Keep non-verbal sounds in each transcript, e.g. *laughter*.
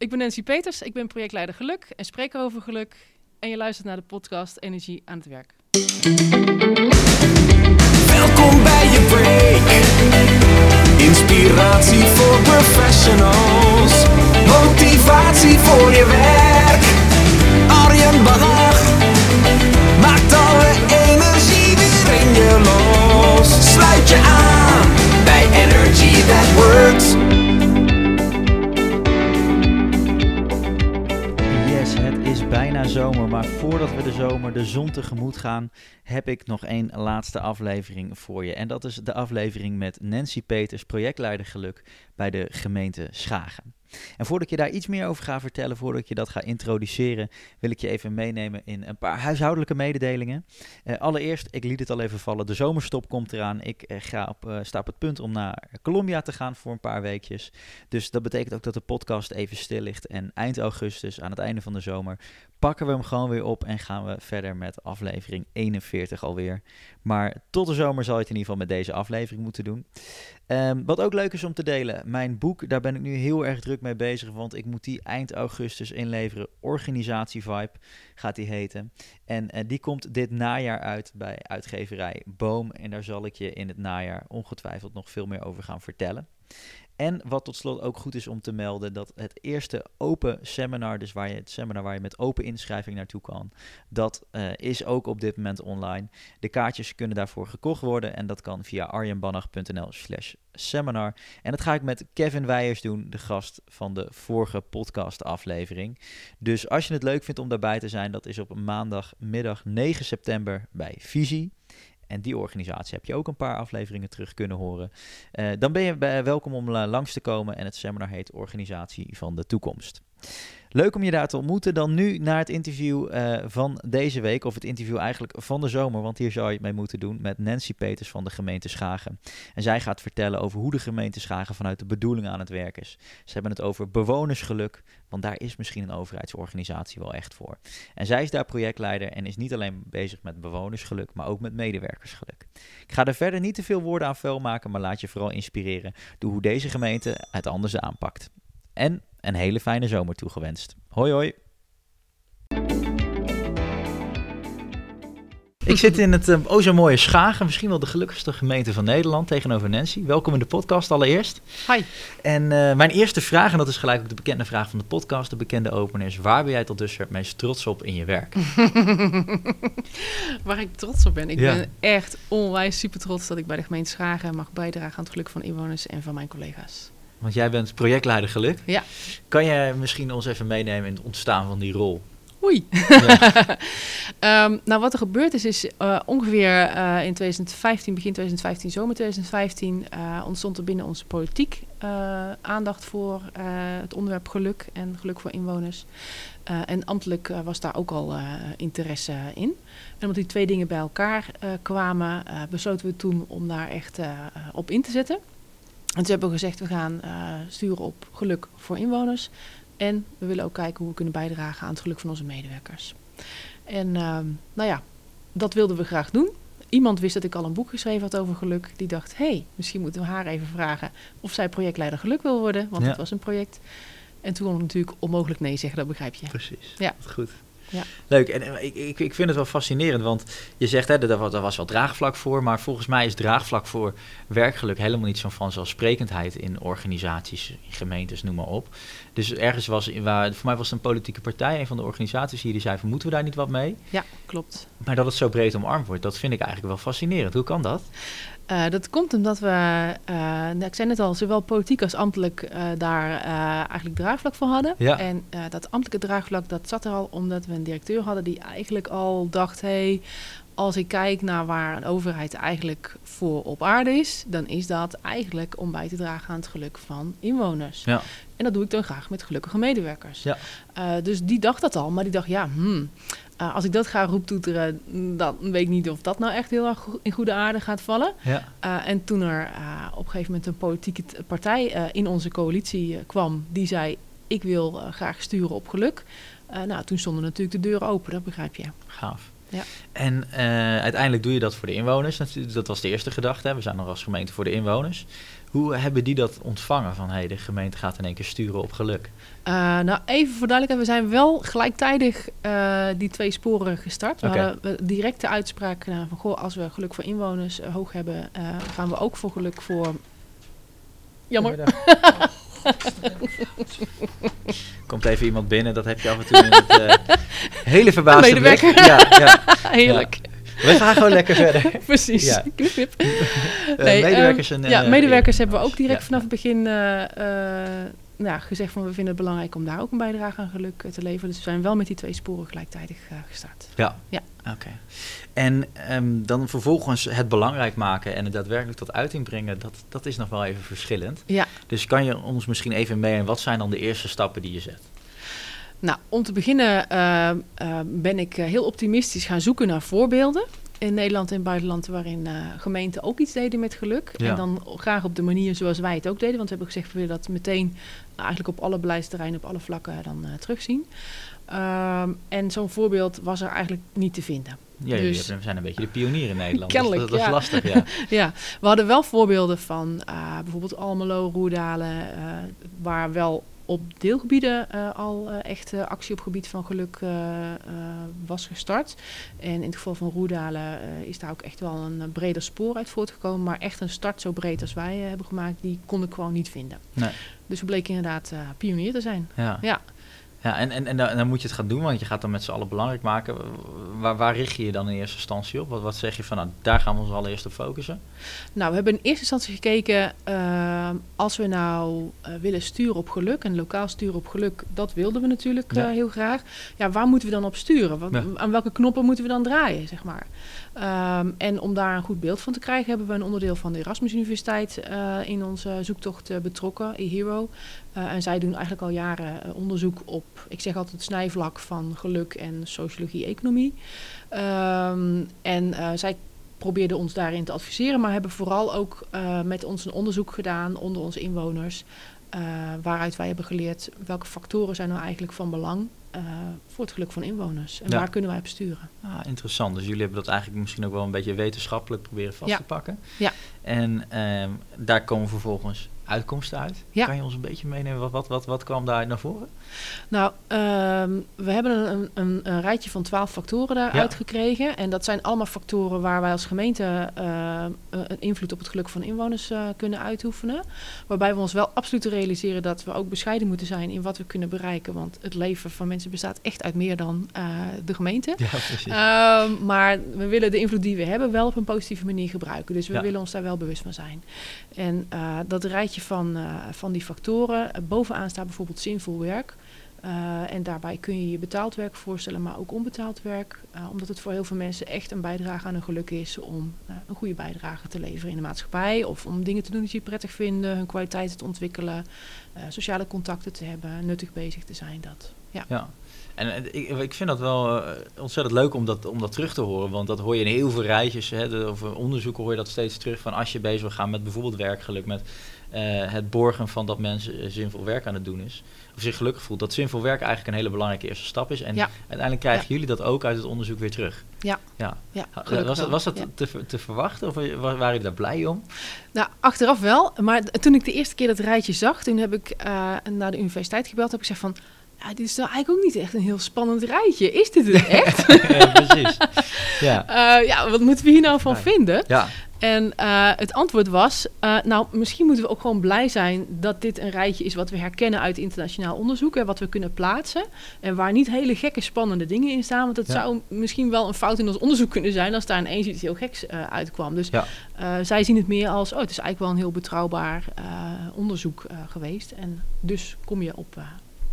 Ik ben Nancy Peters, ik ben projectleider Geluk en spreker over geluk. En je luistert naar de podcast Energie aan het werk. Welkom bij je break. Inspiratie voor professionals. Motivatie voor je werk. Arjen Bach maakt alle energie weer in je los. Sluit je aan bij Energy That Works. Zomer, maar voordat we de zomer de zon tegemoet gaan, heb ik nog één laatste aflevering voor je. En dat is de aflevering met Nancy Peters, projectleider geluk bij de gemeente Schagen. En voordat ik je daar iets meer over ga vertellen, voordat ik je dat ga introduceren, wil ik je even meenemen in een paar huishoudelijke mededelingen. Eh, allereerst, ik liet het al even vallen, de zomerstop komt eraan. Ik eh, ga op, eh, sta op het punt om naar Colombia te gaan voor een paar weekjes. Dus dat betekent ook dat de podcast even stil ligt. En eind augustus, aan het einde van de zomer, pakken we hem gewoon weer op en gaan we verder met aflevering 41 alweer. Maar tot de zomer zal je het in ieder geval met deze aflevering moeten doen. Ehm, wat ook leuk is om te delen, mijn boek, daar ben ik nu heel erg druk mee bezig, want ik moet die eind augustus inleveren. Organisatie Vibe gaat die heten. En eh, die komt dit najaar uit bij uitgeverij Boom. En daar zal ik je in het najaar ongetwijfeld nog veel meer over gaan vertellen. En wat tot slot ook goed is om te melden, dat het eerste open seminar, dus waar je het seminar waar je met open inschrijving naartoe kan, dat eh, is ook op dit moment online. De kaartjes kunnen daarvoor gekocht worden en dat kan via arjenbannach.nl slash seminar. En dat ga ik met Kevin Weijers doen, de gast van de vorige podcast aflevering. Dus als je het leuk vindt om daarbij te zijn, dat is op maandagmiddag 9 september bij Visie. En die organisatie heb je ook een paar afleveringen terug kunnen horen. Uh, dan ben je welkom om uh, langs te komen en het seminar heet Organisatie van de Toekomst. Leuk om je daar te ontmoeten. Dan nu naar het interview uh, van deze week, of het interview eigenlijk van de zomer, want hier zou je het mee moeten doen, met Nancy Peters van de gemeente Schagen. En zij gaat vertellen over hoe de gemeente Schagen vanuit de bedoeling aan het werk is. Ze hebben het over bewonersgeluk, want daar is misschien een overheidsorganisatie wel echt voor. En zij is daar projectleider en is niet alleen bezig met bewonersgeluk, maar ook met medewerkersgeluk. Ik ga er verder niet te veel woorden aan vuil maken, maar laat je vooral inspireren door hoe deze gemeente het anders aanpakt. En een hele fijne zomer toegewenst. Hoi hoi! Ik zit in het uh, oh zo mooie Schagen, misschien wel de gelukkigste gemeente van Nederland, tegenover Nancy. Welkom in de podcast allereerst. Hi. En uh, mijn eerste vraag, en dat is gelijk ook de bekende vraag van de podcast, de bekende opener, is waar ben jij tot dusver het meest trots op in je werk? *laughs* waar ik trots op ben? Ik ja. ben echt onwijs super trots dat ik bij de gemeente Schagen mag bijdragen aan het geluk van inwoners en van mijn collega's. Want jij bent projectleider geluk. Ja. Kan jij misschien ons even meenemen in het ontstaan van die rol? Oei. Ja. um, *laughs* nou, wat er gebeurd is, is uh, ongeveer uh, in 2015, begin 2015, zomer 2015, uh, ontstond er binnen onze politiek aandacht voor het onderwerp geluk en geluk voor inwoners. en ambtelijk was daar ook al interesse in. En omdat die twee dingen bij elkaar kwamen, besloten we toen om daar echt op in te zetten. En toen hebben we gezegd, we gaan uh, sturen op geluk voor inwoners. En we willen ook kijken hoe we kunnen bijdragen aan het geluk van onze medewerkers. En uh, nou ja, dat wilden we graag doen. Iemand wist dat ik al een boek geschreven had over geluk. Die dacht, hé, hey, misschien moeten we haar even vragen of zij projectleider geluk wil worden. Want ja. het was een project. En toen kon ik natuurlijk onmogelijk nee zeggen, dat begrijp je. Precies, ja. goed. Ja. Leuk. En ik, ik, ik vind het wel fascinerend, want je zegt, hè, daar was, was wel draagvlak voor, maar volgens mij is draagvlak voor werkgeluk helemaal niet zo'n vanzelfsprekendheid in organisaties, in gemeentes, noem maar op. Dus ergens was, waar, voor mij was het een politieke partij, een van de organisaties hier, die zei van, moeten we daar niet wat mee? Ja, klopt. Maar dat het zo breed omarmd wordt, dat vind ik eigenlijk wel fascinerend. Hoe kan dat? Uh, dat komt omdat we, uh, ik zei net al, zowel politiek als ambtelijk uh, daar eigenlijk draagvlak voor hadden. Ja. En dat ambtelijke draagvlak, dat zat er al omdat we een directeur hadden die eigenlijk al dacht, hé, hey, als ik kijk naar waar een overheid eigenlijk voor op aarde is, dan is dat eigenlijk om bij te dragen aan het geluk van inwoners. Ja. En dat doe ik dan graag met gelukkige medewerkers. Ja. dus die dacht dat al, maar die dacht, ja, hmm, uh, als ik dat ga roeptoeteren, dan weet ik niet of dat nou echt heel erg in goede aarde gaat vallen. Ja. Uh, en toen er uh, op een gegeven moment een politieke partij in onze coalitie kwam, die zei: Ik wil graag sturen op geluk. nou, toen stonden natuurlijk de deuren open, dat begrijp je. Gaaf. Ja. En uiteindelijk doe je dat voor de inwoners. Dat was de eerste gedachte. We zijn nog als gemeente voor de inwoners. Hoe hebben die dat ontvangen van hey, de gemeente gaat in één keer sturen op geluk? Uh, nou, even voor duidelijkheid, we zijn wel gelijktijdig uh, die twee sporen gestart. We Oké. hadden directe uitspraak uh, van, goh, als we geluk voor inwoners uh, hoog hebben, uh, gaan we ook voor geluk voor... Jammer. *laughs* Komt even iemand binnen, dat heb je af en toe in het uh, *laughs* hele verbaasde Medewerker. blik. Ja, ja. *laughs* Heerlijk. Ja. We gaan gewoon lekker verder. Precies. Ja. Knip, knip. Nee, medewerkers en... ja, uh, medewerkers hebben we ook direct ja. vanaf het begin nou, gezegd van we vinden het belangrijk om daar ook een bijdrage aan geluk te leveren. Dus we zijn wel met die twee sporen gelijktijdig uh, gestart. Ja, ja. oké. Okay. En um, dan vervolgens het belangrijk maken en het daadwerkelijk tot uiting brengen, dat, dat is nog wel even verschillend. Ja. Dus kan je ons misschien even mee en wat zijn dan de eerste stappen die je zet? Nou, om te beginnen uh, uh, ben ik heel optimistisch gaan zoeken naar voorbeelden in Nederland en buitenland waarin uh, gemeenten ook iets deden met geluk. Ja. En dan graag op de manier zoals wij het ook deden. Want we hebben gezegd, we willen dat meteen eigenlijk op alle beleidsterreinen, op alle vlakken dan uh, terugzien. Um, en zo'n voorbeeld was er eigenlijk niet te vinden. Ja, dus, we zijn een beetje de pionier in Nederland. *laughs* Kennelijk, dat, dat ja. is lastig, ja. *laughs* ja, we hadden wel voorbeelden van uh, bijvoorbeeld Almelo, Roerdalen, waar wel op deelgebieden uh, al uh, echt uh, actie op gebied van geluk was gestart. En in het geval van Roerdalen is daar ook echt wel een breder spoor uit voortgekomen. Maar echt een start zo breed als wij hebben gemaakt, die kon ik gewoon niet vinden. Nee. Dus we bleken inderdaad pionier te zijn. Ja. ja. Ja, en, en, en, dan, moet je het gaan doen, want je gaat dan met z'n allen belangrijk maken. Waar, waar, richt je je dan in eerste instantie op? Wat, wat zeg je van, nou, daar gaan we ons allereerst op focussen? Nou, we hebben in eerste instantie gekeken, uh, als we nou uh, willen sturen op geluk, en lokaal sturen op geluk, dat wilden we natuurlijk ja. uh, heel graag. Ja, waar moeten we dan op sturen? Wat, ja. Aan welke knoppen moeten we dan draaien, zeg maar? Um, en om daar een goed beeld van te krijgen, hebben we een onderdeel van de Erasmus Universiteit in onze zoektocht betrokken, eHero. Uh, en zij doen eigenlijk al jaren onderzoek op, ik zeg altijd, het snijvlak van geluk en sociologie, economie. Um, en zij probeerden ons daarin te adviseren, maar hebben vooral ook met ons een onderzoek gedaan onder onze inwoners. waaruit wij hebben geleerd welke factoren zijn nou eigenlijk van belang voor het geluk van inwoners. En Ja. waar kunnen wij op sturen? Ah, interessant. Dus jullie hebben dat eigenlijk misschien ook wel een beetje wetenschappelijk proberen vast Ja. te pakken. Ja. En ehm, daar komen vervolgens uitkomsten uit. Ja. Kan je ons een beetje meenemen? Wat, wat, wat, wat kwam daaruit naar voren? Nou, ehm, we hebben een, een, een rijtje van twaalf factoren daaruit Ja. gekregen. En dat zijn allemaal factoren waar wij als gemeente eh, een invloed op het geluk van inwoners eh, kunnen uitoefenen. Waarbij we ons wel absoluut realiseren dat we ook bescheiden moeten zijn in wat we kunnen bereiken. Want het leven van mensen bestaat echt uit meer dan eh, de gemeente. Ja, precies. Ehm, maar we willen de invloed die we hebben wel op een positieve manier gebruiken. Dus we Ja. willen ons daar wel bewust van zijn. En dat rijtje van, eh, van die factoren, eh, bovenaan staat bijvoorbeeld zinvol werk. Eh, en daarbij kun je je betaald werk voorstellen, maar ook onbetaald werk. Omdat het voor heel veel mensen echt een bijdrage aan hun geluk is om een goede bijdrage te leveren in de maatschappij. Of om dingen te doen die ze prettig vinden, hun kwaliteiten te ontwikkelen, sociale contacten te hebben, nuttig bezig te zijn. Dat. Ja. Ja. En ik, ik vind dat wel ontzettend leuk om dat, om dat terug te horen. Want dat hoor je in heel veel rijtjes hè, of onderzoeken hoor je dat steeds terug. Van als je bezig wil gaan met bijvoorbeeld werkgeluk, met het borgen van dat mensen eh, zinvol werk aan het doen is. Of zich gelukkig voelt. Dat zinvol werk eigenlijk een hele belangrijke eerste stap is. En Ja. uiteindelijk krijgen jullie dat ook uit het onderzoek weer terug. Ja. ja. Was dat, was dat te, te verwachten of wa- waren jullie daar blij om? Nou, achteraf wel. Maar toen ik de eerste keer dat rijtje zag, toen heb ik eh, naar de universiteit gebeld. Heb ik gezegd van, ja, dit is nou eigenlijk ook niet echt een heel spannend rijtje. Is dit het echt? *laughs* ja, precies. Ja. *laughs* Eh, ja, wat moeten we hier nou van Ja. vinden? Ja. En eh, het antwoord was, eh, nou, misschien moeten we ook gewoon blij zijn dat dit een rijtje is wat we herkennen uit internationaal onderzoek en wat we kunnen plaatsen. En waar niet hele gekke, spannende dingen in staan. Want het Ja. zou misschien wel een fout in ons onderzoek kunnen zijn als daar ineens iets heel geks eh, uitkwam. Dus Ja. zij zien het meer als, oh, het is eigenlijk wel een heel betrouwbaar onderzoek geweest. En dus kom je op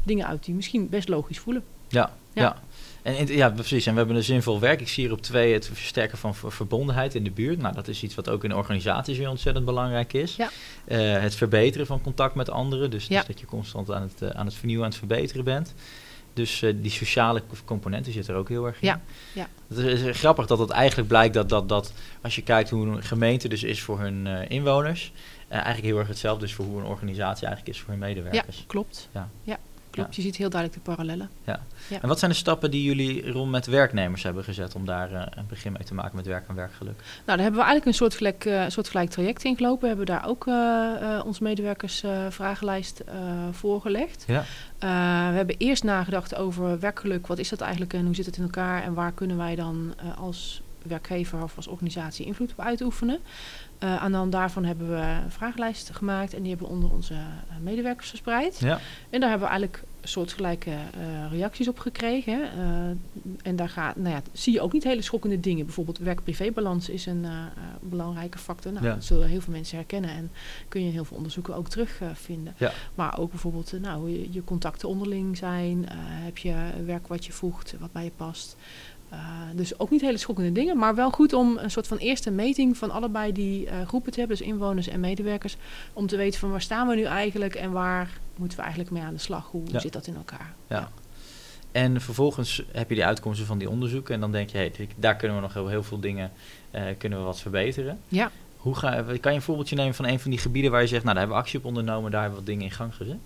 dingen uit die misschien best logisch voelen. Ja, ja. Ja. En ja, precies. En we hebben een zinvol werk. Ik zie hier op twee het versterken van ver- verbondenheid in de buurt. Nou, dat is iets wat ook in organisaties weer ontzettend belangrijk is. Ja. Eh, het verbeteren van contact met anderen. Dus, Ja. dus dat je constant aan het, eh, aan het vernieuwen, aan het verbeteren bent. Dus eh, die sociale componenten zit er ook heel erg in. Ja, ja. Het is, grappig dat het eigenlijk blijkt dat, dat, dat als je kijkt hoe een gemeente dus is voor hun inwoners, eh, eigenlijk heel erg hetzelfde is voor hoe een organisatie eigenlijk is voor hun Ja, medewerkers. klopt. Ja. Ja, klopt. Je ziet heel duidelijk de parallellen. Ja. En wat zijn de stappen die jullie rond met werknemers hebben gezet om daar eh, een begin mee te maken met werk en werkgeluk? Nou, daar hebben we eigenlijk een soortgelijk, soortgelijk traject ingelopen. We hebben daar ook eh eh onze medewerkers vragenlijst voorgelegd. Ja. We hebben eerst nagedacht over werkgeluk. Wat is dat eigenlijk en hoe zit het in elkaar? En waar kunnen wij dan als werkgever of als organisatie invloed op uitoefenen? Eh aan de hand daarvan hebben we een vragenlijst gemaakt en die hebben we onder onze eh, medewerkers verspreid. Ja. En daar hebben we eigenlijk soortgelijke eh, reacties op gekregen. en daar gaat, nou ja, zie je ook niet hele schokkende dingen. Bijvoorbeeld werk-privébalans is een belangrijke factor. Nou, Ja. Dat zullen heel veel mensen herkennen en kun je in heel veel onderzoeken ook terugvinden. Ja. Maar ook bijvoorbeeld nou, hoe je, je contacten onderling zijn. heb je werk wat je voegt, wat bij je past. Eh, dus ook niet hele schokkende dingen, maar wel goed om een soort van eerste meting van allebei die eh, groepen te hebben, dus inwoners en medewerkers, om te weten van waar staan we nu eigenlijk en waar moeten we eigenlijk mee aan de slag? Hoe Ja. zit dat in elkaar? Ja. En vervolgens heb je die uitkomsten van die onderzoeken en dan denk je, hey, daar kunnen we nog heel, heel veel dingen, eh, kunnen we wat verbeteren. Ja. Hoe ga, kan je een voorbeeldje nemen van een van die gebieden waar je zegt, nou daar hebben we actie op ondernomen, daar hebben we wat dingen in gang gezet?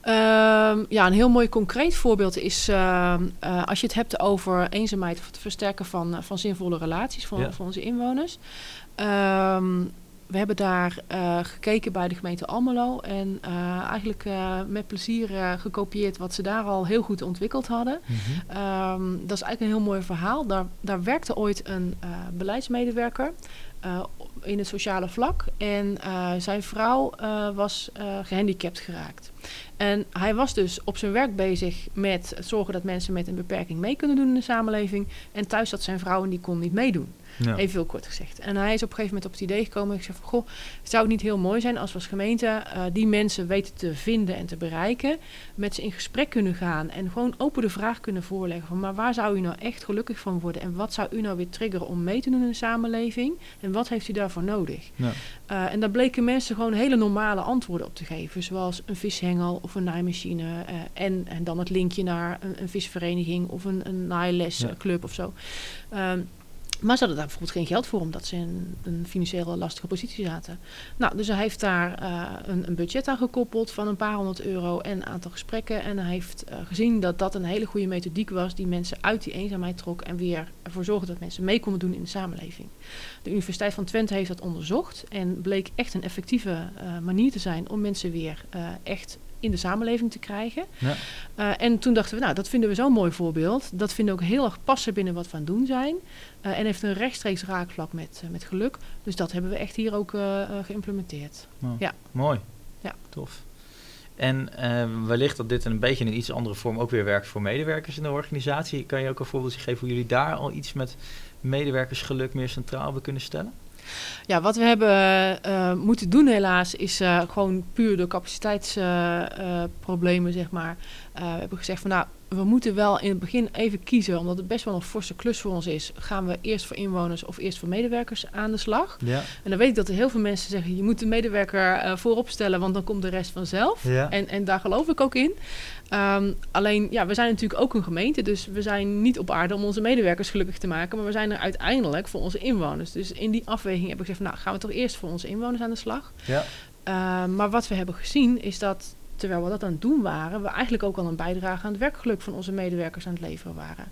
Ehm, ja, een heel mooi concreet voorbeeld is ehm, eh, als je het hebt over eenzaamheid of het versterken van, eh, van zinvolle relaties voor, Ja. voor onze inwoners. Ehm, we hebben daar eh, gekeken bij de gemeente Almelo en eigenlijk met plezier gekopieerd wat ze daar al heel goed ontwikkeld hadden. Ehm, dat is eigenlijk een heel mooi verhaal. Daar, daar werkte ooit een beleidsmedewerker eh, in het sociale vlak. En eh, zijn vrouw eh, was eh, gehandicapt geraakt. En hij was dus op zijn werk bezig met zorgen dat mensen met een beperking mee kunnen doen in de samenleving. En thuis zat zijn vrouw en die kon niet meedoen. Ja. Even heel kort gezegd. En hij is op een gegeven moment op het idee gekomen. Ik zeg van, goh, zou het niet heel mooi zijn als we als gemeente die mensen weten te vinden en te bereiken. Met ze in gesprek kunnen gaan en gewoon open de vraag kunnen voorleggen van, maar waar zou u nou echt gelukkig van worden? En wat zou u nou weer triggeren om mee te doen in de samenleving? En wat heeft u daarvoor nodig? Ja. Eh, en daar bleken mensen gewoon hele normale antwoorden op te geven. Zoals een vishengel of een naaimachine. eh, en, en dan het linkje naar een, een visvereniging of een, een of zo. Ehm, maar ze hadden daar bijvoorbeeld geen geld voor, omdat ze in een financiële lastige positie zaten. Nou, dus hij heeft daar eh, een, een budget aan gekoppeld van een paar honderd euro en een aantal gesprekken. En hij heeft eh, gezien dat dat een hele goede methodiek was die mensen uit die eenzaamheid trok en weer ervoor zorgde dat mensen mee konden doen in de samenleving. De Universiteit van Twente heeft dat onderzocht en bleek echt een effectieve eh, manier te zijn om mensen weer echt in de samenleving te krijgen. Ja. En toen dachten we, nou, dat vinden we zo'n mooi voorbeeld. Dat vinden we ook heel erg passen binnen wat we aan het doen zijn. Eh, en heeft een rechtstreeks raakvlak met, eh, met geluk. Dus dat hebben we echt hier ook eh, geïmplementeerd. Nou, Ja. Mooi. Ja. Tof. En wellicht dat dit een beetje in een iets andere vorm ook weer werkt voor medewerkers in de organisatie. Kan je ook een voorbeeldje geven hoe jullie daar al iets met medewerkersgeluk meer centraal hebben kunnen stellen? Ja, wat we hebben moeten doen helaas is gewoon puur door capaciteitsproblemen, zeg maar. Eh, we hebben gezegd van nou, we moeten wel in het begin even kiezen, omdat het best wel een forse klus voor ons is. Gaan we eerst voor inwoners of eerst voor medewerkers aan de slag? Ja. En dan weet ik dat er heel veel mensen zeggen, je moet de medewerker eh, voorop stellen, want dan komt de rest vanzelf. Ja. En, en daar geloof ik ook in. Ehm, alleen, ja, we zijn natuurlijk ook een gemeente, dus we zijn niet op aarde om onze medewerkers gelukkig te maken, maar we zijn er uiteindelijk voor onze inwoners. Dus in die afweging heb ik gezegd, van, nou gaan we toch eerst voor onze inwoners aan de slag. Ja. Ehm, maar wat we hebben gezien is dat, terwijl we dat aan het doen waren, we eigenlijk ook al een bijdrage aan het werkgeluk van onze medewerkers aan het leveren waren.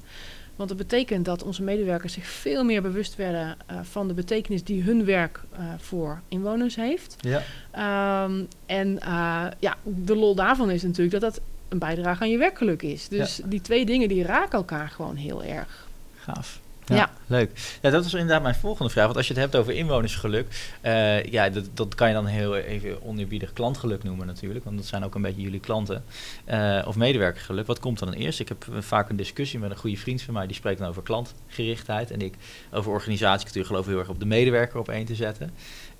Want dat betekent dat onze medewerkers zich veel meer bewust werden eh, van de betekenis die hun werk eh, voor inwoners heeft. Ja. Ehm, en eh, ja, de lol daarvan is natuurlijk dat dat een bijdrage aan je werkgeluk is. Dus die twee dingen die raken elkaar gewoon heel erg. Gaaf. Ja. Leuk. Ja, dat is inderdaad mijn volgende vraag. Want als je het hebt over inwonersgeluk, eh, ja, dat, dat kan je dan heel even oneerbiedig klantgeluk noemen natuurlijk. Want dat zijn ook een beetje jullie klanten. Eh, of medewerkergeluk. Wat komt dan eerst? Ik heb eh, vaak een discussie met een goede vriend van mij. Die spreekt dan over klantgerichtheid. En ik over organisatiecultuur geloof heel erg op de medewerker op één te zetten.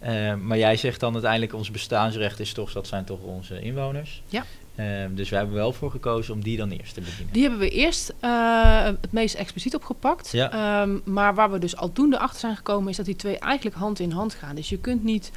Eh, maar jij zegt dan uiteindelijk ons bestaansrecht is toch, dat zijn toch onze inwoners. Ja. Eh, dus we hebben wel voor gekozen om die dan eerst te bedienen. Die hebben we eerst eh, het meest expliciet opgepakt. Ja. Ehm, maar waar we dus aldoende achter zijn gekomen is dat die twee eigenlijk hand in hand gaan. Dus je kunt niet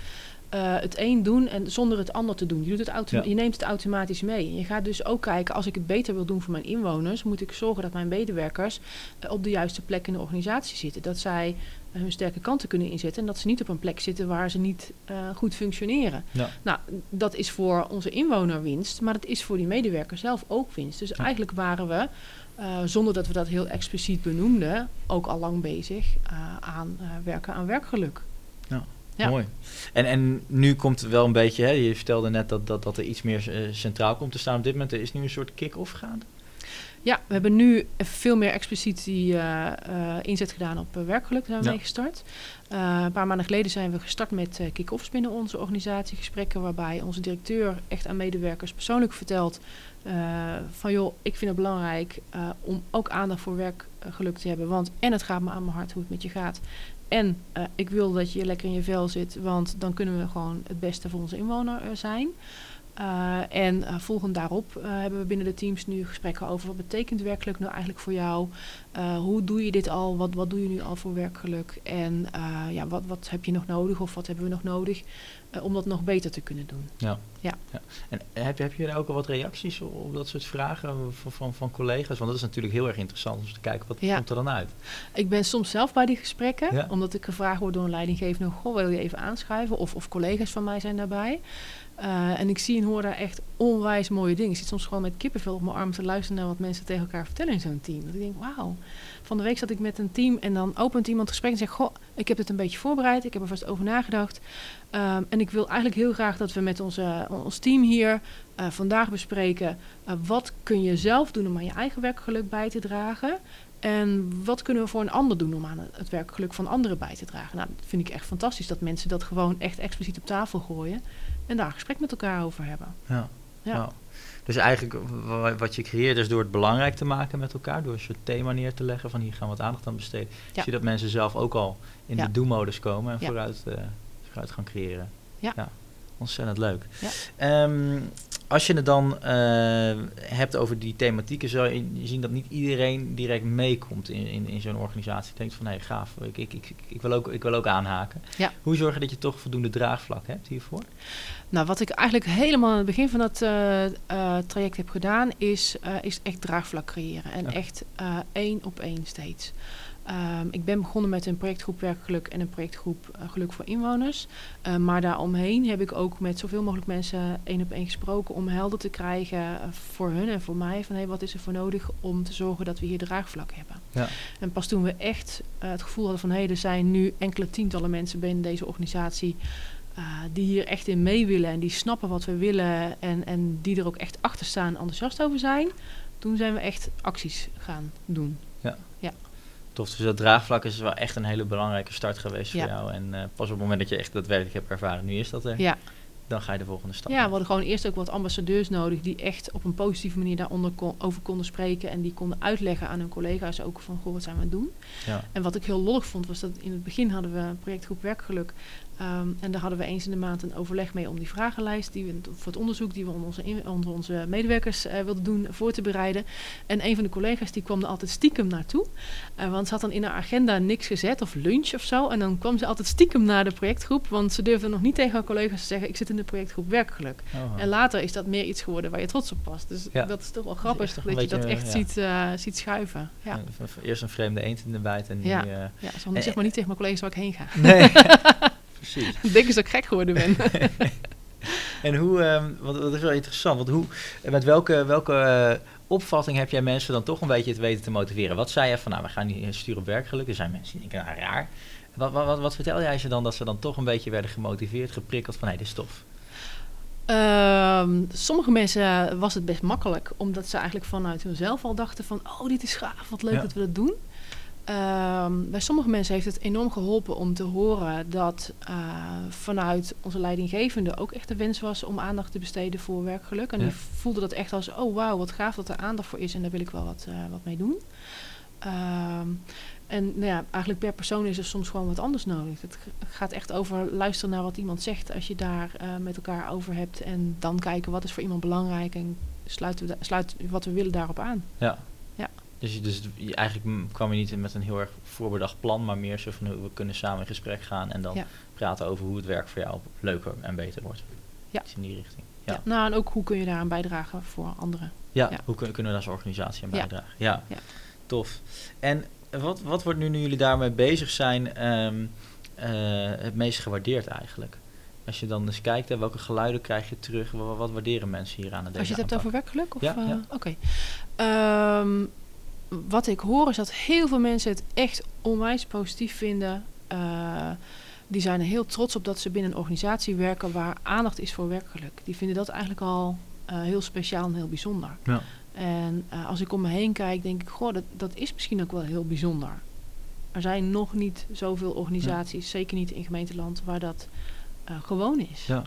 eh, het een doen en zonder het ander te doen. Je, doet het Ja. je neemt het automatisch mee. Je gaat dus ook kijken, als ik het beter wil doen voor mijn inwoners, moet ik zorgen dat mijn medewerkers eh, op de juiste plek in de organisatie zitten. Dat zij eh, hun sterke kanten kunnen inzetten en dat ze niet op een plek zitten waar ze niet goed functioneren. Ja. Nou, dat is voor onze inwoner winst, maar het is voor die medewerker zelf ook winst. Dus eigenlijk waren we, zonder dat we dat heel expliciet benoemden, ook al lang bezig aan werken aan werkgeluk. Ja. Mooi. En, en nu komt het wel een beetje, hè, je vertelde net dat, dat, dat er iets meer eh, centraal komt te staan op dit moment. Er is nu een soort kick-off gaande. Ja, we hebben nu veel meer expliciet die eh, eh, inzet gedaan op werkgeluk. Daar zijn we Ja. mee gestart. Een paar maanden geleden zijn we gestart met kick-offs binnen onze organisatie. Gesprekken waarbij onze directeur echt aan medewerkers persoonlijk vertelt... van joh, ik vind het belangrijk om ook aandacht voor werkgeluk te hebben. Want en het gaat me aan mijn hart hoe het met je gaat. En eh, ik wil dat je lekker in je vel zit, want dan kunnen we gewoon het beste voor onze inwoner eh, zijn. Uh, en uh, volgend daarop uh, hebben we binnen de teams nu gesprekken over wat betekent werkgeluk nou eigenlijk voor jou? Hoe doe je dit al? Wat, wat doe je nu al voor werkgeluk? En ja, wat, wat heb je nog nodig of wat hebben we nog nodig om dat nog beter te kunnen doen? Ja. Ja. ja. En heb, heb je ook al wat reacties op, op dat soort vragen van, van, van, collega's? Want dat is natuurlijk heel erg interessant om te kijken wat ja. komt er dan uit. Ik ben soms zelf bij die gesprekken, ja. omdat ik gevraagd word door een leidinggevende: Goh, wil je even aanschuiven? Of, of collega's van mij zijn daarbij. Uh, en ik zie en hoor daar echt onwijs mooie dingen. Ik zit soms gewoon met kippenvel op mijn arm te luisteren naar wat mensen tegen elkaar vertellen in zo'n team. Dat ik denk, wauw. Van de week zat ik met een team en dan opent iemand het gesprek en zegt: Goh, ik heb het een beetje voorbereid, ik heb er vast over nagedacht. Um, en ik wil eigenlijk heel graag dat we met onze, ons team hier uh, vandaag bespreken: uh, wat kun je zelf doen om aan je eigen werkgeluk bij te dragen? En wat kunnen we voor een ander doen om aan het werkgeluk van anderen bij te dragen? Nou, dat vind ik echt fantastisch dat mensen dat gewoon echt expliciet op tafel gooien en daar een gesprek met elkaar over hebben. Ja. ja. Dus eigenlijk wat je creëert is door het belangrijk te maken met elkaar, door een soort thema neer te leggen van hier gaan we wat aandacht aan besteden. Ja. Zie je dat mensen zelf ook al in ja. de do-modus komen en ja. vooruit, uh, vooruit gaan creëren. Ja. Ontzettend leuk. Um, als je het dan uh, hebt over die thematieken, zal je zien dat niet iedereen direct meekomt in, in, in zo'n organisatie. Denkt van, hé, hey, gaaf, ik, ik, ik, ik, wil ook, ik wil ook aanhaken. Ja. Hoe zorg je dat je toch voldoende draagvlak hebt hiervoor? Nou, wat ik eigenlijk helemaal aan het begin van dat uh, uh, traject heb gedaan, is, is echt draagvlak creëren. En Ja. echt één op één steeds. Um, ik ben begonnen met een projectgroep Werkgeluk en een projectgroep uh, Geluk voor Inwoners. Uh, maar daaromheen heb ik ook met zoveel mogelijk mensen één op één gesproken om helder te krijgen uh, voor hun en voor mij van hey, wat is er voor nodig om te zorgen dat we hier draagvlak hebben. Ja. En pas toen we echt uh, het gevoel hadden van hé, hey, er zijn nu enkele tientallen mensen binnen deze organisatie die hier echt in mee willen en die snappen wat we willen en, en die er ook echt achter staan en enthousiast over zijn, toen zijn we echt acties gaan doen. Ja. Ja. Tof, dus dat draagvlak is wel echt een hele belangrijke start geweest voor jou. En uh, pas op het moment dat je echt daadwerkelijk hebt ervaren, nu is dat er, Ja. dan ga je de volgende stap. Ja, we hadden gewoon eerst ook wat ambassadeurs nodig die echt op een positieve manier daaronder kon, over konden spreken en die konden uitleggen aan hun collega's ook van goh, wat zijn we aan het doen. Ja. En wat ik heel lollig vond was dat in het begin hadden we een projectgroep Werkgeluk um, en daar hadden we eens in de maand een overleg mee om die vragenlijst die we voor het onderzoek die we onder onze, onder onze medewerkers uh, wilden doen voor te bereiden. En een van de collega's die kwam er altijd stiekem naartoe, uh, want ze had dan in haar agenda niks gezet of lunch of zo en dan kwam ze altijd stiekem naar de projectgroep, want ze durfde nog niet tegen haar collega's te zeggen ik zit in de projectgroep Werkgeluk. Oh. En later is dat meer iets geworden waar je trots op was. Dus Ja. dat is toch wel Dat grappig dat, een je dat echt ja. ziet, uh, ziet schuiven. Ja, Eerst een vreemde eend in de bijt en nu... Ja. eh, ja zo, Eh, zeg maar niet tegen mijn collega's waar ik heen ga. nee, *laughs* precies. *laughs* Denken ze dat ik gek geworden ben. *laughs* En hoe, ehm, want dat is wel interessant, want hoe, met welke, welke eh, opvatting heb jij mensen dan toch een beetje te weten te motiveren? Wat zei je van, nou, we gaan hier sturen op werkgeluk. Er zijn mensen die denken, nou, raar. Wat, wat, wat, wat vertel jij ze dan dat ze dan toch een beetje werden gemotiveerd, geprikkeld van, hé, dit is tof? Ehm, sommige mensen was het best makkelijk, omdat ze eigenlijk vanuit hunzelf al dachten van, oh, dit is gaaf, wat leuk Ja. dat we dat doen. Ehm, bij sommige mensen heeft het enorm geholpen om te horen dat eh, vanuit onze leidinggevende ook echt de wens was om aandacht te besteden voor werkgeluk. En Ja. die voelde dat echt als, oh wauw, wat gaaf dat er aandacht voor is en daar wil ik wel wat, eh, wat mee doen. Ehm, en nou ja, eigenlijk per persoon is er soms gewoon wat anders nodig. Het gaat echt over luisteren naar wat iemand zegt als je daar eh, met elkaar over hebt. En dan kijken wat is voor iemand belangrijk en sluiten we da- sluit wat we willen daarop aan. Ja. Dus, je- dus je- eigenlijk kwam je niet met een heel erg voorbedacht plan, maar meer zo van hoe we kunnen samen in gesprek gaan en dan Ja. praten over hoe het werk voor jou leuker en beter wordt. Ja. Iets in die richting. Ja, Ja. Nou, en ook hoe kun je daaraan bijdragen voor anderen. ja. Ja. hoe kun- kunnen we daar als organisatie aan bijdragen? Ja, Ja. tof. En wat, wat wordt nu, nu jullie daarmee bezig zijn, ehm, eh, het meest gewaardeerd eigenlijk? Als je dan eens kijkt, hè, welke geluiden krijg je terug? Wat, wat waarderen mensen hier aan deze Als je het hebt over werkgeluk? Of, Ja, eh, ja. Oké. Ehm, wat ik hoor is dat heel veel mensen het echt onwijs positief vinden. Eh, die zijn er heel trots op dat ze binnen een organisatie werken waar aandacht is voor werkgeluk. Die vinden dat eigenlijk al eh, heel speciaal en heel bijzonder. Ja. En eh, als ik om me heen kijk, denk ik, goh, dat, dat is misschien ook wel heel bijzonder. Er zijn nog niet zoveel organisaties, zeker niet in gemeenteland, waar dat gewoon is. Ja.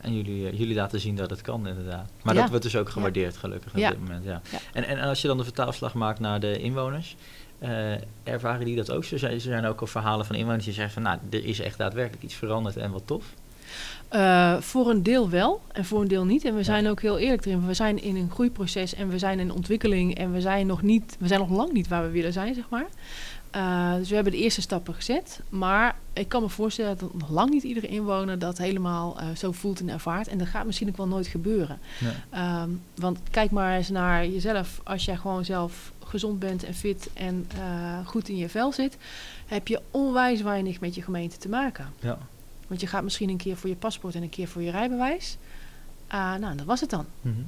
En jullie, eh, jullie laten zien dat het kan, inderdaad. Maar Ja. dat wordt dus ook gewaardeerd, gelukkig, op Ja. dit moment. Ja. Ja. En, en als je dan de vertaalslag maakt naar de inwoners, eh, ervaren die dat ook? Zo zijn, er zijn ook al verhalen van inwoners die zeggen van, nou, er is echt daadwerkelijk iets veranderd en wat tof. Eh, voor een deel wel en voor een deel niet. En we zijn ook heel eerlijk erin. We zijn in een groeiproces en we zijn in ontwikkeling en we zijn nog niet, we zijn nog lang niet waar we willen zijn, zeg maar. Eh, dus we hebben de eerste stappen gezet. Maar ik kan me voorstellen dat nog lang niet iedere inwoner dat helemaal eh, zo voelt en ervaart. En dat gaat misschien ook wel nooit gebeuren. Ehm, want kijk maar eens naar jezelf. Als jij gewoon zelf gezond bent en fit en eh, goed in je vel zit, heb je onwijs weinig met je gemeente te maken. Ja. Want je gaat misschien een keer voor je paspoort en een keer voor je rijbewijs. Ah, nou, dat was het dan. Mhm.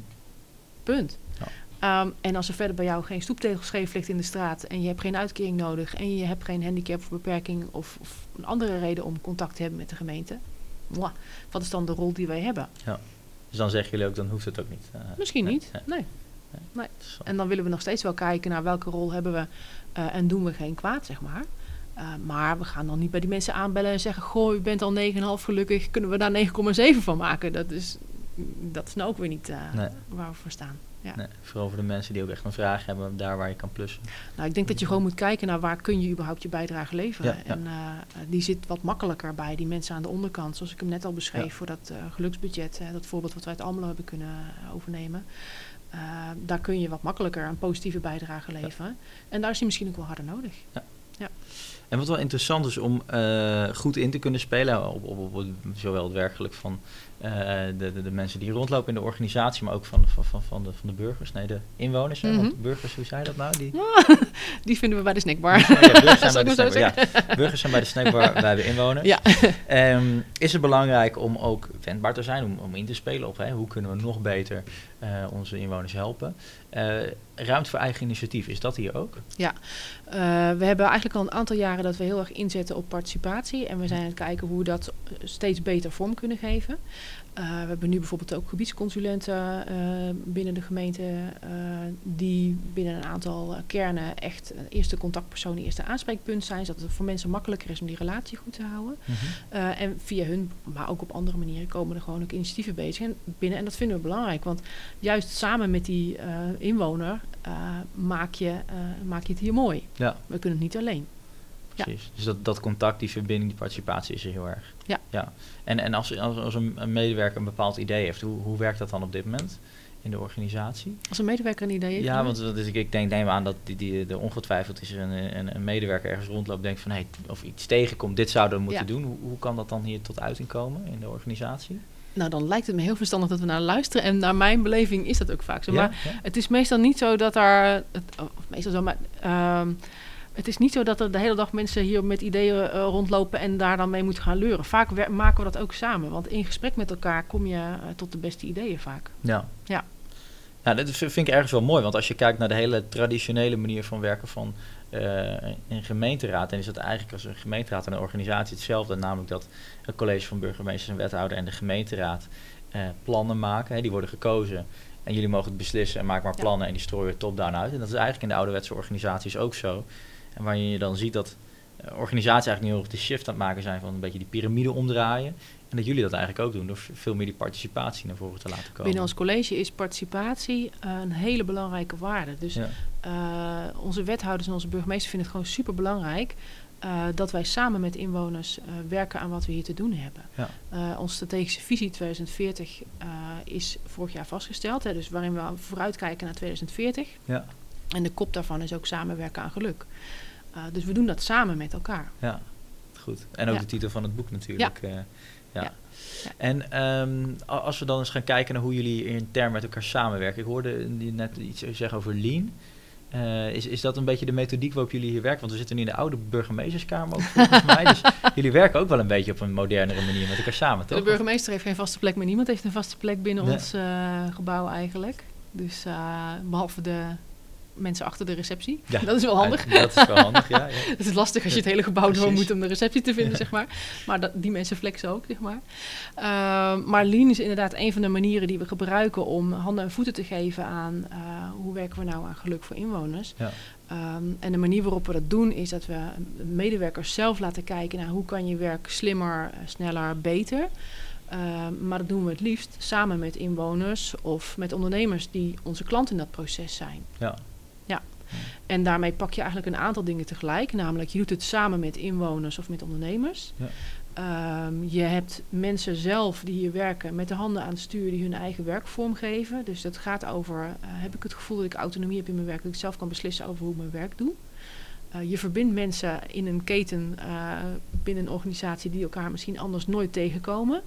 Punt. Ja. Ehm, en als er verder bij jou geen stoeptegel scheef ligt in de straat en je hebt geen uitkering nodig en je hebt geen handicap of beperking of, of een andere reden om contact te hebben met de gemeente, mwah, wat is dan de rol die wij hebben? Dus dan zeggen jullie ook, dan hoeft het ook niet. eh, Misschien nee, niet. nee. Nee. En dan willen we nog steeds wel kijken naar welke rol hebben we eh, en doen we geen kwaad, zeg maar. Eh, maar we gaan dan niet bij die mensen aanbellen en zeggen: Goh, u bent al 9,5 gelukkig, kunnen we daar 9,7 van maken? Dat is, dat is nou ook weer niet waar we voor staan. Ja. Nee, vooral voor de mensen die ook echt een vraag hebben, daar waar je kan plussen. Nou, ik denk dat je gewoon moet kijken naar waar kun je überhaupt je bijdrage leveren. Ja, ja. En eh, die zit wat makkelijker bij die mensen aan de onderkant. Zoals ik hem net al beschreef Ja. voor dat eh, geluksbudget. dat voorbeeld wat wij uit Almelo hebben kunnen eh, overnemen. Daar kun je wat makkelijker een positieve bijdrage leveren. En daar is die misschien ook wel harder nodig. En wat wel interessant is om eh, goed in te kunnen spelen, op, op, zowel het werkelijk van eh, de, de, de mensen die rondlopen in de organisatie, maar ook van, van, van, van, de, van de burgers, nee, de inwoners. hè, Mhm. Want burgers, hoe zei je dat nou? Die, *laughs* Die vinden we bij de snackbar. Ja, *laughs* burgers zijn bij de snackbar. Ja, burgers zijn bij de snackbar, wij hebben inwoners. Ja. Ehm, is het belangrijk om ook wendbaar te zijn, om, om in te spelen op hè, hoe kunnen we nog beter eh, onze inwoners helpen? Eh, ruimte voor eigen initiatief, is dat hier ook? Eh, we hebben eigenlijk al een aantal jaren dat we heel erg inzetten op participatie. En we zijn aan het kijken hoe we dat steeds beter vorm kunnen geven. Eh, we hebben nu bijvoorbeeld ook gebiedsconsulenten eh, binnen de gemeente. eh, die binnen een aantal kernen echt een eerste contactpersoon, een eerste aanspreekpunt zijn. Zodat het voor mensen makkelijker is om die relatie goed te houden. Eh, en via hun, maar ook op andere manieren, komen er gewoon ook initiatieven bezig en binnen. En dat vinden we belangrijk, want juist samen met die inwoner maak, je, maak je het hier mooi. Ja. We kunnen het niet alleen. Precies. Dus dat, dat contact, die verbinding, die participatie is er heel erg. Ja. ja. En, en als, als, als een, een medewerker een bepaald idee heeft, hoe, hoe werkt dat dan op dit moment in de organisatie? Als een medewerker een idee heeft. Ja, want dat is, ik, ik denk, neem aan dat die, die, de ongetwijfeld is er een, een, een medewerker ergens rondloopt denkt van hey, of iets tegenkomt, dit zouden we moeten Ja. doen. Hoe, hoe kan dat dan hier tot uiting komen in de organisatie? Nou, dan lijkt het me heel verstandig dat we naar luisteren. En naar mijn beleving is dat ook vaak zo. Maar Ja? Het is meestal niet zo dat er... Het, of meestal zo, maar... ehm, het is niet zo dat er de hele dag mensen hier met ideeën eh, rondlopen en daar dan mee moeten gaan leuren. Vaak maken we dat ook samen. Want in gesprek met elkaar kom je eh, tot de beste ideeën vaak. Ja. Ja. Nou, dat vind ik ergens wel mooi, want als je kijkt naar de hele traditionele manier van werken van eh, een gemeenteraad, dan is dat eigenlijk als een gemeenteraad en een organisatie hetzelfde, namelijk dat het college van burgemeesters en wethouder en de gemeenteraad plannen maken, hè, die worden gekozen en jullie mogen het beslissen en maak maar Ja. plannen en die strooien top-down uit. En dat is eigenlijk in de ouderwetse organisaties ook zo. En waar je dan ziet dat eh, organisaties eigenlijk nu heel erg de shift aan het maken zijn van een beetje die piramide omdraaien. En dat jullie dat eigenlijk ook doen door veel meer die participatie naar voren te laten komen. Binnen ons college is participatie eh, een hele belangrijke waarde. Dus Ja. eh, onze wethouders en onze burgemeester vinden het gewoon super belangrijk dat wij samen met inwoners werken aan wat we hier te doen hebben. Ja. Onze strategische visie 2040 eh, is vorig jaar vastgesteld, hè, dus waarin we vooruitkijken naar 2040. Ja. En de kop daarvan is ook samenwerken aan geluk. Uh, dus we doen dat samen met elkaar. Ja, goed. En ook Ja. de titel van het boek natuurlijk. eh, ja. Ja. Ja. En ehm, als we dan eens gaan kijken naar hoe jullie intern met elkaar samenwerken. Ik hoorde je net iets zeggen over lean. Eh, is, is dat een beetje de methodiek waarop jullie hier werken? Want we zitten nu in de oude burgemeesterskamer ook volgens *laughs* mij. Dus jullie werken ook wel een beetje op een modernere manier met elkaar samen, toch? De burgemeester heeft geen vaste plek, maar niemand heeft een vaste plek binnen Nee. ons eh, gebouw eigenlijk. Dus eh, behalve de mensen achter de receptie. Ja. Dat is wel handig. Dat is wel handig, ja. ja. *laughs* Het is lastig als je het hele gebouw door moet om de receptie te vinden, Ja. zeg maar. Maar dat, die mensen flexen ook, zeg maar. Ehm, maar Lean is inderdaad een van de manieren die we gebruiken om handen en voeten te geven aan eh, hoe werken we nou aan geluk voor inwoners. Ja. Ehm, en de manier waarop we dat doen is dat we medewerkers zelf laten kijken naar hoe kan je werk slimmer, eh, sneller, beter. Ehm, maar dat doen we het liefst samen met inwoners of met ondernemers die onze klant in dat proces zijn. ja. En daarmee pak je eigenlijk een aantal dingen tegelijk. Namelijk, je doet het samen met inwoners of met ondernemers. Ja. Ehm, je hebt mensen zelf die hier werken met de handen aan het stuur die hun eigen werk vormgeven. Dus dat gaat over, eh, heb ik het gevoel dat ik autonomie heb in mijn werk, dat ik zelf kan beslissen over hoe ik mijn werk doe. Eh, je verbindt mensen in een keten eh, binnen een organisatie die elkaar misschien anders nooit tegenkomen.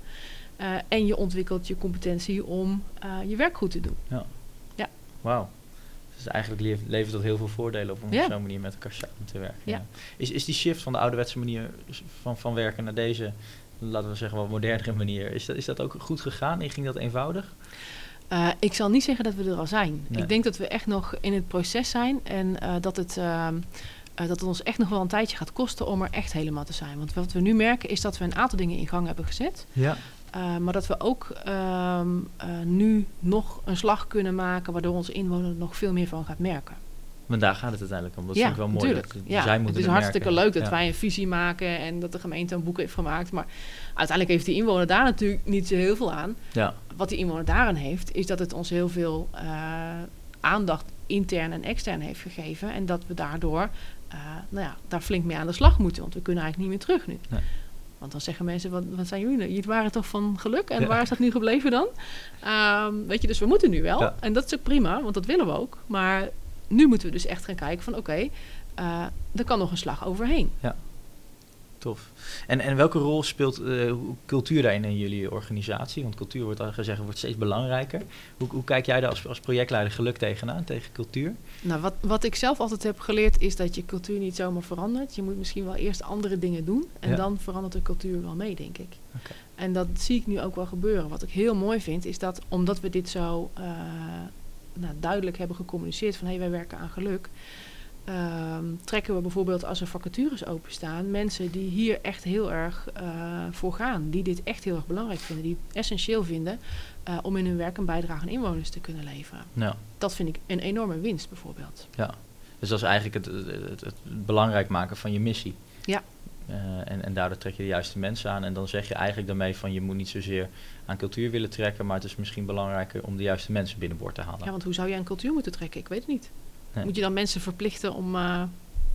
En je ontwikkelt je competentie om je werk goed te doen. Wauw. Dus eigenlijk levert dat heel veel voordelen op om Ja. op zo'n manier met elkaar samen te werken. Ja. Is, is die shift van de ouderwetse manier van, van werken naar deze, laten we zeggen, wat modernere manier, is dat, is dat ook goed gegaan? En ging dat eenvoudig? Uh, ik zal niet zeggen dat we er al zijn. Nee. Ik denk dat we echt nog in het proces zijn en uh, dat, het, uh, uh, dat het ons echt nog wel een tijdje gaat kosten om er echt helemaal te zijn. Want wat we nu merken is dat we een aantal dingen in gang hebben gezet. Ja. Uh, maar dat we ook um, nu nog een slag kunnen maken waardoor onze inwoner er nog veel meer van gaat merken. Maar daar gaat het uiteindelijk om. Dat ja, vind ik wel mooi. Dat, ja, zij moeten het is het hartstikke merken. leuk dat ja. wij een visie maken en dat de gemeente een boek heeft gemaakt. Maar uiteindelijk heeft die inwoner daar natuurlijk niet zo heel veel aan. Ja. Wat die inwoner daaraan heeft, is dat het ons heel veel uh, aandacht intern en extern heeft gegeven. En dat we daardoor nou ja, daar flink mee aan de slag moeten. Want we kunnen eigenlijk niet meer terug nu. Nee. Want dan zeggen mensen, wat, wat zijn jullie nou? Jullie waren toch van geluk? En ja. waar is dat nu gebleven dan? Um, weet je, dus we moeten nu wel. Ja. En dat is ook prima, want dat willen we ook. Maar nu moeten we dus echt gaan kijken van oké, okay, uh, er kan nog een slag overheen. Ja, tof. En, en welke rol speelt uh, cultuur daarin in jullie organisatie? Want cultuur wordt al gezegd wordt steeds belangrijker. Hoe, hoe kijk jij daar als, als projectleider geluk tegenaan, tegen cultuur? Nou, wat, wat ik zelf altijd heb geleerd is dat je cultuur niet zomaar verandert. Je moet misschien wel eerst andere dingen doen en ja. dan verandert de cultuur wel mee, denk ik. Okay. En dat zie ik nu ook wel gebeuren. Wat ik heel mooi vind is dat omdat we dit zo uh, nou, duidelijk hebben gecommuniceerd van hé, hey, wij werken aan geluk. Uh, trekken we bijvoorbeeld als er vacatures openstaan mensen die hier echt heel erg uh, voor gaan. Die dit echt heel erg belangrijk vinden. Die het essentieel vinden uh, om in hun werk een bijdrage aan inwoners te kunnen leveren. Ja. Dat vind ik een enorme winst bijvoorbeeld. Ja, dus dat is eigenlijk het, het, het, het belangrijk maken van je missie. Ja. Uh, en, en daardoor trek je de juiste mensen aan. En dan zeg je eigenlijk daarmee van je moet niet zozeer aan cultuur willen trekken, maar het is misschien belangrijker om de juiste mensen binnenboord te halen. Ja, want hoe zou je aan cultuur moeten trekken? Ik weet het niet. Nee. Moet je dan mensen verplichten om uh,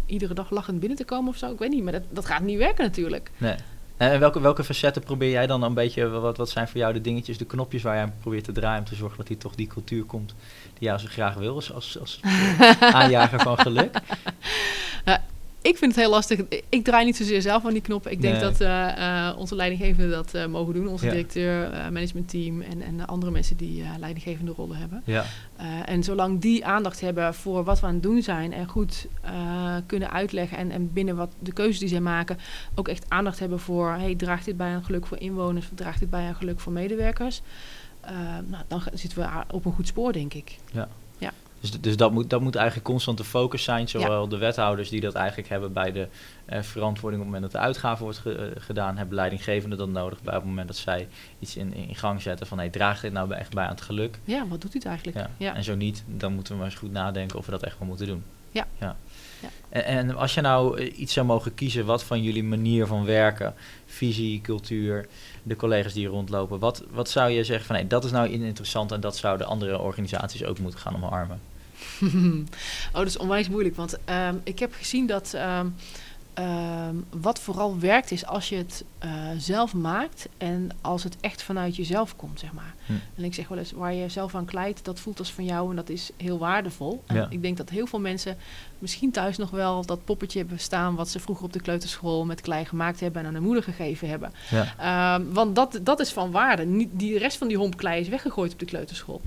iedere dag lachend binnen te komen of zo? Ik weet niet, maar dat, dat gaat niet werken natuurlijk. Nee. En welke, welke facetten probeer jij dan een beetje, wat, wat zijn voor jou de dingetjes, de knopjes waar jij probeert te draaien om te zorgen dat die toch die cultuur komt die jij zo graag wil als, als, als *laughs* aanjager van geluk? Ik vind het heel lastig. Ik draai niet zozeer zelf aan die knoppen. Ik denk Nee. dat uh, uh, onze leidinggevenden dat uh, mogen doen. Onze Ja. directeur, managementteam en, en andere mensen die leidinggevende rollen hebben. Ja, en zolang die aandacht hebben voor wat we aan het doen zijn en goed kunnen uitleggen en, en binnen wat de keuzes die zij maken ook echt aandacht hebben voor, hey, draagt dit bij aan geluk voor inwoners, draagt dit bij aan geluk voor medewerkers? nou, dan zitten we op een goed spoor, denk ik. ja. Dus, dus dat, moet, dat moet eigenlijk constant de focus zijn. Zowel ja. de wethouders die dat eigenlijk hebben bij de uh, verantwoording op het moment dat de uitgave wordt ge, uh, gedaan, hebben leidinggevenden dat nodig bij op het moment dat zij iets in, in gang zetten van hey, draagt dit nou echt bij aan het geluk? Ja, wat doet dit eigenlijk? Ja. Ja. En zo niet, dan moeten we maar eens goed nadenken of we dat echt wel moeten doen. Ja. ja. En, en, als je nou iets zou mogen kiezen, wat van jullie manier van werken, visie, cultuur, de collega's die rondlopen, wat, wat zou je zeggen van hey, dat is nou interessant en dat zouden andere organisaties ook moeten gaan omarmen? *laughs* oh, dat is onwijs moeilijk. Want um, ik heb gezien dat um, ehm, wat vooral werkt is als je het eh, zelf maakt en als het echt vanuit jezelf komt, zeg maar. Hm. En ik zeg wel eens, waar je zelf aan klijt, dat voelt als van jou en dat is heel waardevol. En Ja. ik denk dat heel veel mensen misschien thuis nog wel dat poppetje hebben staan wat ze vroeger op de kleuterschool met klei gemaakt hebben en aan de moeder gegeven hebben. Ja. Ehm, want dat, dat is van waarde. Niet, die rest van die homp klei is weggegooid op de kleuterschool.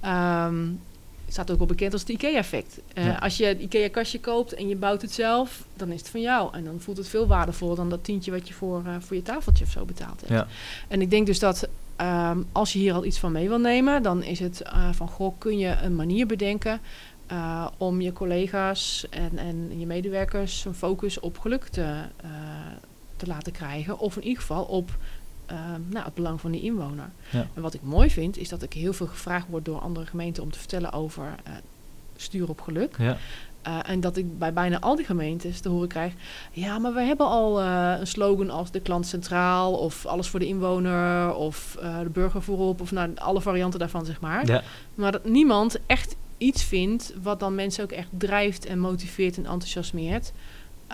Ehm staat ook wel bekend als het IKEA-effect. Eh, Ja. Als je het IKEA-kastje koopt en je bouwt het zelf, dan is het van jou. En dan voelt het veel waardevoller dan dat tientje wat je voor, eh, voor je tafeltje of zo betaald hebt. Ja. En ik denk dus dat ehm, als je hier al iets van mee wil nemen, dan is het eh, van goh, kun je een manier bedenken om je collega's en, en je medewerkers een focus op geluk te, te laten krijgen. Of in ieder geval op ehm, nou, het belang van die inwoner. Ja. En wat ik mooi vind, is dat ik heel veel gevraagd word door andere gemeenten om te vertellen over eh stuur op geluk. Ja. Uh, en dat ik bij bijna al die gemeentes te horen krijg... ja, maar we hebben al uh, een slogan als de klant centraal... of alles voor de inwoner, of uh, de burger voorop... of nou, alle varianten daarvan, zeg maar. Ja. Maar dat niemand echt iets vindt... wat dan mensen ook echt drijft en motiveert en enthousiasmeert...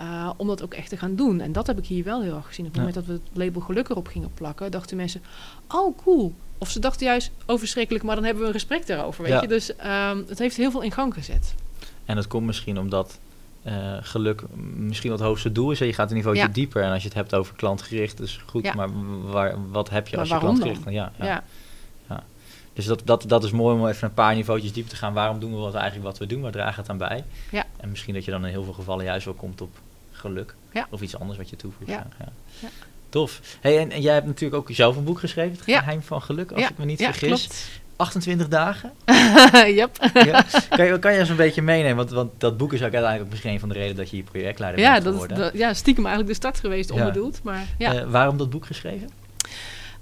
Uh, om dat ook echt te gaan doen. En dat heb ik hier wel heel erg gezien. Op het Ja. moment dat we het label geluk erop gingen plakken... dachten mensen, oh cool. Of ze dachten juist, oh verschrikkelijk... maar dan hebben we een gesprek daarover, weet Ja. je. Dus um, het heeft heel veel in gang gezet. En dat komt misschien omdat eh, geluk misschien wat het hoogste doel is. En je gaat een niveautje Ja. dieper. En als je het hebt over klantgericht, is goed. Maar waar, wat heb je Maar als je klantgericht... dan? Ja, ja. ja. Dus dat, dat, dat is mooi om even een paar niveautjes dieper te gaan. Waarom doen we wat eigenlijk wat we doen? Waar dragen het aan bij? Ja. En misschien dat je dan in heel veel gevallen juist wel komt op geluk. Ja. Of iets anders wat je toevoegt. Ja. Ja. Ja. Tof. Hey, en, en jij hebt natuurlijk ook zelf een boek geschreven. Het geheim van geluk, als ik me niet ja, vergis. klopt. 28 dagen. *laughs* yep. ja. kan, je, kan je eens een beetje meenemen? Want, want dat boek is ook uiteindelijk misschien een van de redenen dat je hier projectleider Ja, bent dat geworden. de- ja, stiekem eigenlijk de start geweest, Ja. onbedoeld. Maar ja. Eh, waarom dat boek geschreven?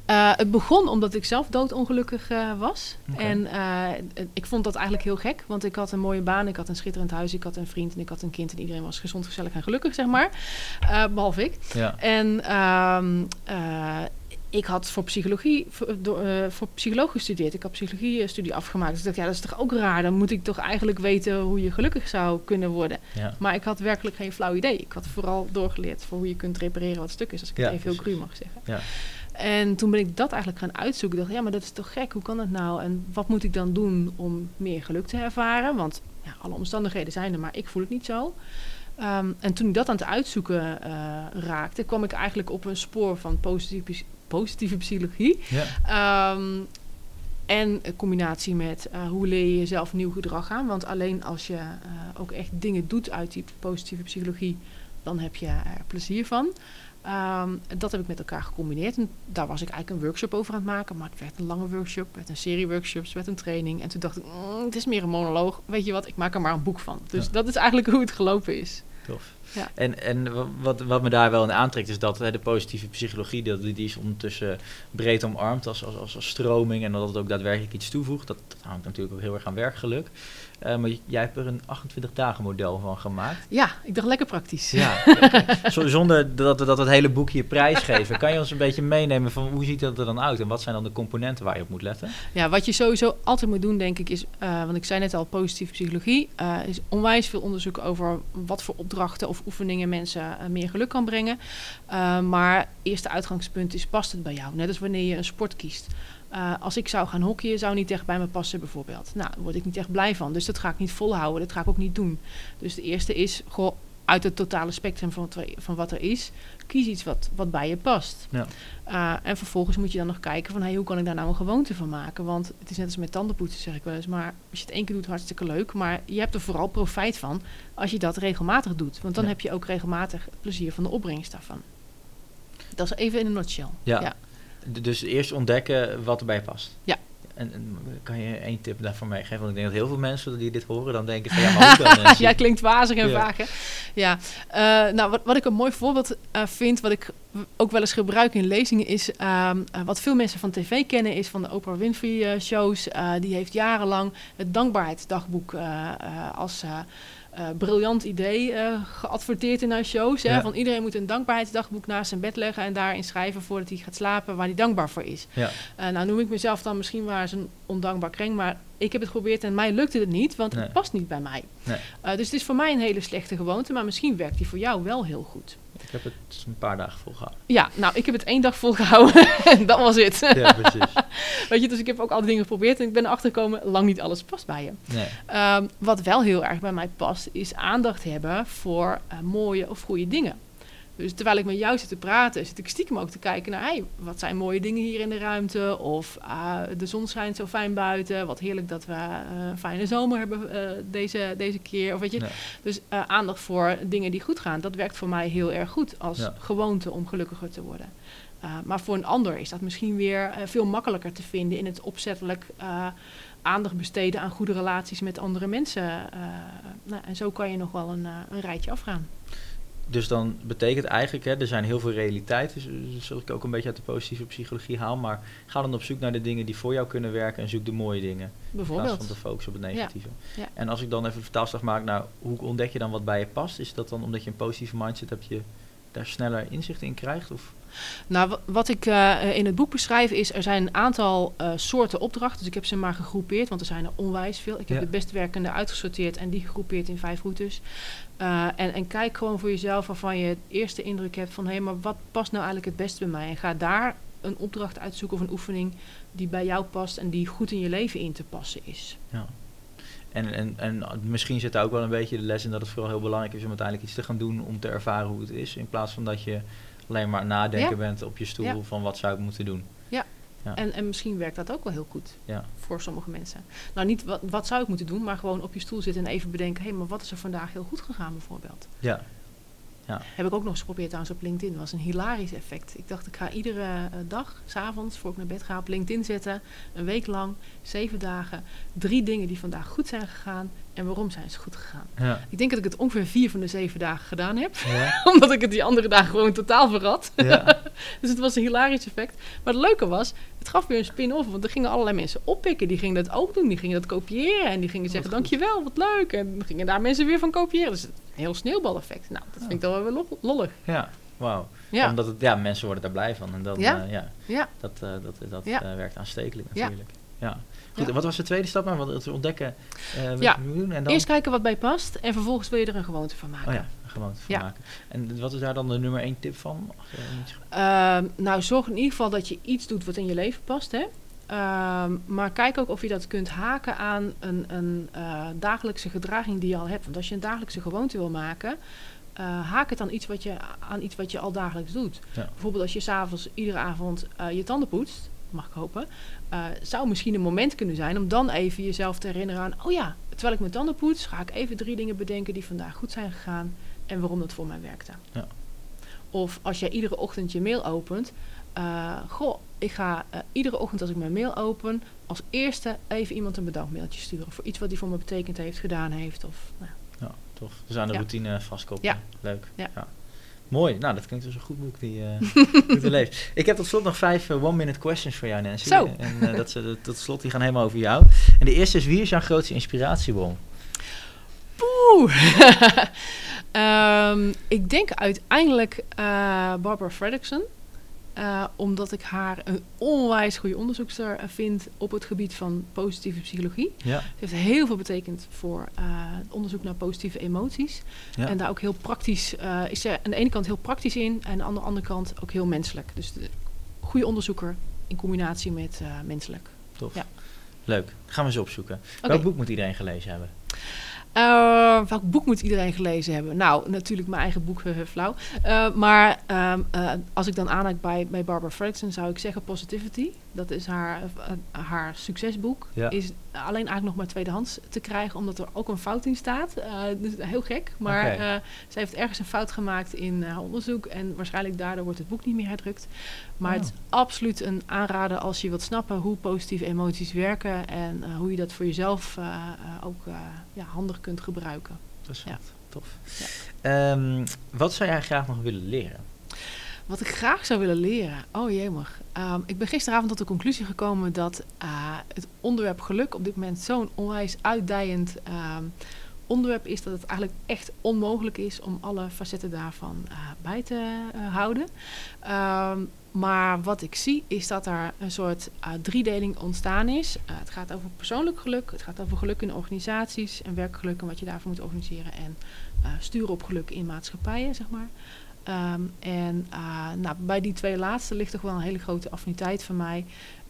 Eh, het begon omdat ik zelf doodongelukkig eh, was. En eh, ik vond dat eigenlijk heel gek. Want ik had een mooie baan, ik had een schitterend huis, ik had een vriend en ik had een kind. En iedereen was gezond, gezellig en gelukkig, zeg maar. Eh, behalve ik. Ja. En ehm, eh, ik had voor psychologie, voor, voor psycholoog gestudeerd. Ik had psychologie-studie afgemaakt. Dus ik dacht, ja, dat is toch ook raar. Dan moet ik toch eigenlijk weten hoe je gelukkig zou kunnen worden. Ja. Maar ik had werkelijk geen flauw idee. Ik had vooral doorgeleerd voor hoe je kunt repareren wat stuk is. Als ik Ja, het even heel cru mag zeggen. Ja. En toen ben ik dat eigenlijk gaan uitzoeken. Ik dacht, ja, maar dat is toch gek? Hoe kan dat nou? En wat moet ik dan doen om meer geluk te ervaren? Want ja, alle omstandigheden zijn er, maar ik voel het niet zo. Ehm, en toen ik dat aan het uitzoeken eh, raakte, kwam ik eigenlijk op een spoor van positieve, positieve psychologie. Ja. Ehm, en een combinatie met eh, hoe leer je jezelf nieuw gedrag aan. Want alleen als je eh, ook echt dingen doet uit die positieve psychologie, dan heb je er plezier van. Ehm, dat heb ik met elkaar gecombineerd. En daar was ik eigenlijk een workshop over aan het maken. Maar het werd een lange workshop, werd een serie workshops, werd een training. En toen dacht ik, "Mm, het is meer een monoloog. Weet je wat, ik maak er maar een boek van. Dus Ja. dat is eigenlijk hoe het gelopen is. Tof. Ja. En, en wa- wat, wat me daar wel in aantrekt is dat hè, de positieve psychologie, dat, die is ondertussen breed omarmd als, als, als, als stroming en dat het ook daadwerkelijk iets toevoegt. Dat, dat hangt natuurlijk ook heel erg aan werkgeluk. Eh, maar jij hebt er een 28 dagen model van gemaakt. Ja, ik dacht lekker praktisch. Ja, *laughs* Zo- zonder dat we dat het hele boekje prijsgeven. Kan je ons een beetje meenemen van hoe ziet dat er dan uit en wat zijn dan de componenten waar je op moet letten? Ja, wat je sowieso altijd moet doen, denk ik, is, eh, want ik zei net al, positieve psychologie, eh, is onwijs veel onderzoek over wat voor opdrachten of oefeningen mensen eh, meer geluk kan brengen. Eh, maar eerste uitgangspunt is, past het bij jou? Net als wanneer je een sport kiest. Eh, als ik zou gaan hockeyen, zou niet echt bij me passen bijvoorbeeld. Nou, daar word ik niet echt blij van. Dus dat ga ik niet volhouden, dat ga ik ook niet doen. Dus de eerste is, goh, uit het totale spectrum van, wat er- van wat er is, kies iets wat, wat bij je past. Ja. Uh, en vervolgens moet je dan nog kijken van hey, hoe kan ik daar nou een gewoonte van maken? Want het is net als met tandenpoetsen, zeg ik wel eens. Maar als je het één keer doet, hartstikke leuk. Maar je hebt er vooral profijt van als je dat regelmatig doet. Want dan Ja. heb je ook regelmatig het plezier van de opbrengst daarvan. Dat is even in een nutshell. Ja. Dus eerst ontdekken wat erbij past. Ja. En, en kan je één tip daarvoor meegeven? Want ik denk dat heel veel mensen die dit horen dan denken van ja, maar hoe dan? *laughs* ja, klinkt wazig en Ja. vaag, hè? Ja. Eh, nou, wat, wat ik een mooi voorbeeld eh, vind, wat ik ook wel eens gebruik in lezingen, is ehm, eh, wat veel mensen van tv kennen, is van de Oprah Winfrey shows. Die heeft jarenlang het dankbaarheidsdagboek als eh, briljant idee eh, geadverteerd in haar shows. Hè? Ja. Van iedereen moet een dankbaarheidsdagboek naast zijn bed leggen en daarin schrijven voordat hij gaat slapen waar hij dankbaar voor is. Ja. Eh, nou noem ik mezelf dan misschien wel eens een ondankbaar kreng, maar ik heb het geprobeerd en mij lukte het niet, want Nee. het past niet bij mij. Nee. Dus het is voor mij een hele slechte gewoonte, maar misschien werkt die voor jou wel heel goed. Ik heb het een paar dagen volgehouden. Ja, nou, ik heb het één dag volgehouden *laughs* en dat was het. Ja, precies. *laughs* Weet je, dus ik heb ook alle dingen geprobeerd en ik ben erachter gekomen, lang niet alles past bij je. Nee. Ehm, wat wel heel erg bij mij past, is aandacht hebben voor eh, mooie of goede dingen. Dus terwijl ik met jou zit te praten, zit ik stiekem ook te kijken naar... Hey, wat zijn mooie dingen hier in de ruimte? Of ah, de zon schijnt zo fijn buiten. Wat heerlijk dat we eh, een fijne zomer hebben eh, deze, deze keer. Of weet je, Ja. dus eh, aandacht voor dingen die goed gaan. Dat werkt voor mij heel erg goed als Ja. gewoonte om gelukkiger te worden. Maar voor een ander is dat misschien weer veel makkelijker te vinden in het opzettelijk aandacht besteden aan goede relaties met andere mensen. Nou, en zo kan je nog wel een, een rijtje afgaan. Dus dan betekent eigenlijk, hè, er zijn heel veel realiteiten, dus zoals ik ook een beetje uit de positieve psychologie haal, maar ga dan op zoek naar de dingen die voor jou kunnen werken en zoek de mooie dingen. Bijvoorbeeld. In plaats van te focussen op het negatieve. Ja. Ja. En als ik dan even de vertaalslag maak naar hoe ontdek je dan wat bij je past, is dat dan omdat je een positieve mindset hebt, je daar sneller inzicht in krijgt? Of? Nou, wat ik uh, in het boek beschrijf is, er zijn een aantal uh, soorten opdrachten. Dus ik heb ze maar gegroepeerd, want er zijn er onwijs veel. Ik heb Ja. de best werkende uitgesorteerd en die gegroepeerd in vijf routes. Uh, en, en kijk gewoon voor jezelf waarvan je het eerste indruk hebt van... hé, hey, maar wat past nou eigenlijk het beste bij mij? En ga daar een opdracht uitzoeken of een oefening die bij jou past... en die goed in je leven in te passen is. Ja. En, en, en misschien zit daar ook wel een beetje de les in dat het vooral heel belangrijk is om uiteindelijk iets te gaan doen om te ervaren hoe het is. In plaats van dat je alleen maar nadenken Ja. bent op je stoel Ja. van wat zou ik moeten doen. Ja. En, en misschien werkt dat ook wel heel goed Ja. voor sommige mensen. Nou, niet wat, wat zou ik moeten doen, maar gewoon op je stoel zitten en even bedenken... hé, hey, maar wat is er vandaag heel goed gegaan bijvoorbeeld? Ja. Heb ik ook nog eens geprobeerd trouwens op LinkedIn. Dat was een hilarisch effect. Ik dacht, ik ga iedere uh, dag, s'avonds, voor ik naar bed ga, op LinkedIn zetten. Een week lang, zeven dagen. Drie dingen die vandaag goed zijn gegaan. En waarom zijn ze goed gegaan? Ja. Ik denk dat ik het ongeveer vier van de zeven dagen gedaan heb. Ja. *laughs* Omdat ik het die andere dagen gewoon totaal verrat. Ja. *laughs* dus het was een hilarisch effect. Maar het leuke was, het gaf weer een spin-off. Want er gingen allerlei mensen oppikken. Die gingen dat ook doen. Die gingen dat kopiëren. En die gingen zeggen, dankjewel, wat leuk. En gingen daar mensen weer van kopiëren. Dus een heel sneeuwbaleffect. Nou, dat vind ik dan wel weer lo- lollig. ja. Wauw. Ja, Omdat het, ja, mensen worden daar blij van. En dan, Ja. eh, ja, ja. dat, eh, dat, dat Ja. eh, werkt aanstekelijk natuurlijk. Ja. Goed, wat was de tweede stap? Maar wat het ontdekken wat Ja. doen. En dan, Eerst kijken wat bij past. En vervolgens wil je er een gewoonte van maken. oh ja, gewoon van Ja. maken. En wat is daar dan de nummer één tip van? Ehm, nou, zorg in ieder geval dat je iets doet wat in je leven past. Hè? Ehm, maar kijk ook of je dat kunt haken aan een, een eh, dagelijkse gedraging die je al hebt. Want als je een dagelijkse gewoonte wil maken, eh, haak het aan iets, wat je, aan iets wat je al dagelijks doet. Ja. Bijvoorbeeld als je s'avonds iedere avond eh, je tanden poetst, mag ik hopen, zou misschien een moment kunnen zijn om dan even jezelf te herinneren aan, oh ja, terwijl ik mijn tanden poets, ga ik even drie dingen bedenken die vandaag goed zijn gegaan en waarom dat voor mij werkte. Ja. Of als jij iedere ochtend je mail opent, goh, ik ga eh, iedere ochtend als ik mijn mail open, als eerste even iemand een bedankmailtje sturen voor iets wat hij voor me betekend heeft, gedaan heeft. Of, nou, Ja, tof. Dus aan de Ja. routine vastkoppelen. Leuk. Ja. Mooi. Nou, dat klinkt dus een goed boek die eh *laughs* goed te lezen. Ik heb tot slot nog vijf eh, one-minute questions voor jou, Nancy. Zo. En eh, dat ze tot slot die gaan helemaal over jou. En de eerste is, wie is jouw grootste inspiratiebron? Poeh. *laughs* Ehm, ik denk uiteindelijk eh, Barbara Fredrickson. Eh, omdat ik haar een onwijs goede onderzoekster eh, vind op het gebied van positieve psychologie. Ja. Ze heeft heel veel betekend voor eh, onderzoek naar positieve emoties. Ja. En daar ook heel praktisch, is ze aan de ene kant heel praktisch in en aan de andere kant ook heel menselijk. Dus de goede onderzoeker in combinatie met menselijk. Tof. Ja. Leuk. Gaan we eens opzoeken. Welk boek moet iedereen gelezen hebben? Eh, welk boek moet iedereen gelezen hebben? Nou, natuurlijk mijn eigen boek, uh, *laughs* flauw. Uh, maar um, uh, als ik dan aanhaak bij, bij Barbara Fredrickson, zou ik zeggen Positivity. Dat is haar, haar succesboek. Ja. Is alleen eigenlijk nog maar tweedehands te krijgen, omdat er ook een fout in staat. dus heel gek. Maar Okay. zij heeft ergens een fout gemaakt in haar onderzoek. En waarschijnlijk daardoor wordt het boek niet meer herdrukt. Maar Oh. het is absoluut een aanrader als je wilt snappen hoe positieve emoties werken. En uh, hoe je dat voor jezelf uh, ook uh, ja, handig kunt gebruiken. Interessant, ja. tof. Ja. Um, wat zou jij graag nog willen leren? Wat ik graag zou willen leren? Oh jemig. Um, ik ben gisteravond tot de conclusie gekomen dat uh, het onderwerp geluk op dit moment zo'n onwijs uitdijend um, onderwerp is dat het eigenlijk echt onmogelijk is om alle facetten daarvan uh, bij te uh, houden. Um, maar wat ik zie is dat er een soort driedeling ontstaan is. Het gaat over persoonlijk geluk, het gaat over geluk in organisaties en werkgeluk en wat je daarvoor moet organiseren en sturen op geluk in maatschappijen, zeg maar. Ehm, en uh, nou, bij die twee laatste ligt toch wel een hele grote affiniteit van mij.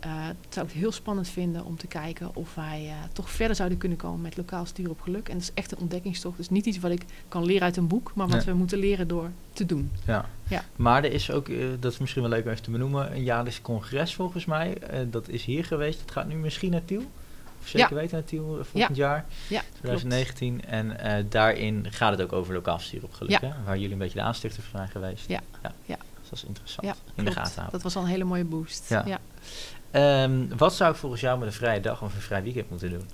Uh, het zou ik heel spannend vinden om te kijken of wij uh, toch verder zouden kunnen komen met lokaal stuur op geluk. En dat is echt een ontdekkingstocht. Dus niet iets wat ik kan leren uit een boek, maar wat nee. we moeten leren door te doen. Ja. ja. Maar er is ook, uh, dat is misschien wel leuk om even te benoemen, een jaarlijks congres volgens mij. dat is hier geweest. Het gaat nu misschien naar Tiel. Zeker ja. weten naar Tiel volgend ja. jaar. Ja, 2019. Klopt. En daarin gaat het ook over lokaal stuur op geluk. Hè? Waar jullie een beetje de aanstichter van zijn geweest. Ja. ja. Dus dat is interessant. In de gaten houden. Dat was al een hele mooie boost. Ja. ja. Um, wat zou ik volgens jou met een vrije dag of een vrij weekend moeten doen?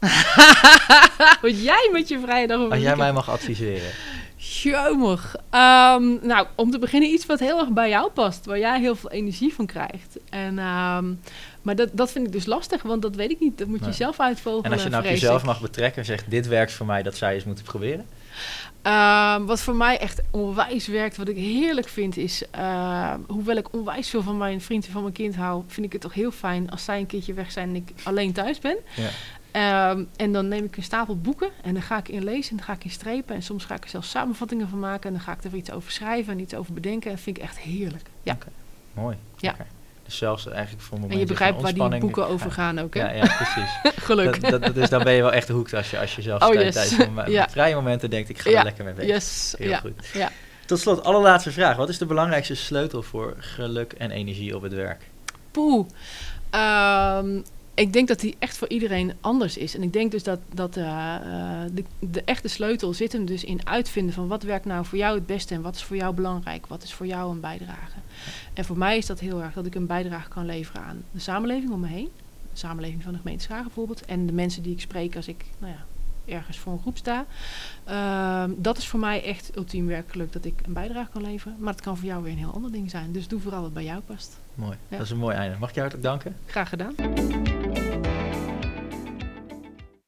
*laughs* wat jij met je vrije dag of Als jij mij mag adviseren. Jomig. Um, nou, om te beginnen iets wat heel erg bij jou past. Waar jij heel veel energie van krijgt. En, um, maar dat, dat vind ik dus lastig, want dat weet ik niet. Dat moet je nee. zelf uitvogelen. En als je nou op jezelf mag betrekken en zegt... dit werkt voor mij, dat je eens moeten proberen? Uh, wat voor mij echt onwijs werkt, wat ik heerlijk vind, is... Uh, hoewel ik onwijs veel van mijn vriend en van mijn kind hou... vind ik het toch heel fijn als zij een keertje weg zijn en ik alleen thuis ben. Ja. Um, en dan neem ik een stapel boeken en dan ga ik in lezen en dan ga ik in strepen. En soms ga ik er zelfs samenvattingen van maken en dan ga ik er iets over schrijven en iets over bedenken. En dat vind ik echt heerlijk. Ja. Okay. Mooi. Ja. Okay. Dus zelfs eigenlijk voor En je begrijpt waar die boeken over gaan ook, hè? Ja, ja precies. *laughs* Geluk. Dat, dat, dus dan ben je wel echt hoekt als je, als je zelf oh, yes. tijdens *laughs* ja. vrije momenten denkt, ik ga er lekker mee bezig. Yes. Heel ja. goed. Ja. Tot slot, allerlaatste vraag. Wat is de belangrijkste sleutel voor geluk en energie op het werk? Poeh. Um, ik denk dat die echt voor iedereen anders is. En ik denk dus dat, dat uh, uh, de, de, echte sleutel zit hem dus in uitvinden van wat werkt nou voor jou het beste en wat is voor jou belangrijk, wat is voor jou een bijdrage. En voor mij is dat heel erg dat ik een bijdrage kan leveren aan de samenleving om me heen. De samenleving van de gemeente Schagen bijvoorbeeld. En de mensen die ik spreek als ik nou ja, ergens voor een groep sta. Uh, dat is voor mij echt ultiem werkgeluk dat ik een bijdrage kan leveren. Maar het kan voor jou weer een heel ander ding zijn. Dus doe vooral wat bij jou past. Mooi, dat is een mooi einde. Mag ik je hartelijk danken? Graag gedaan.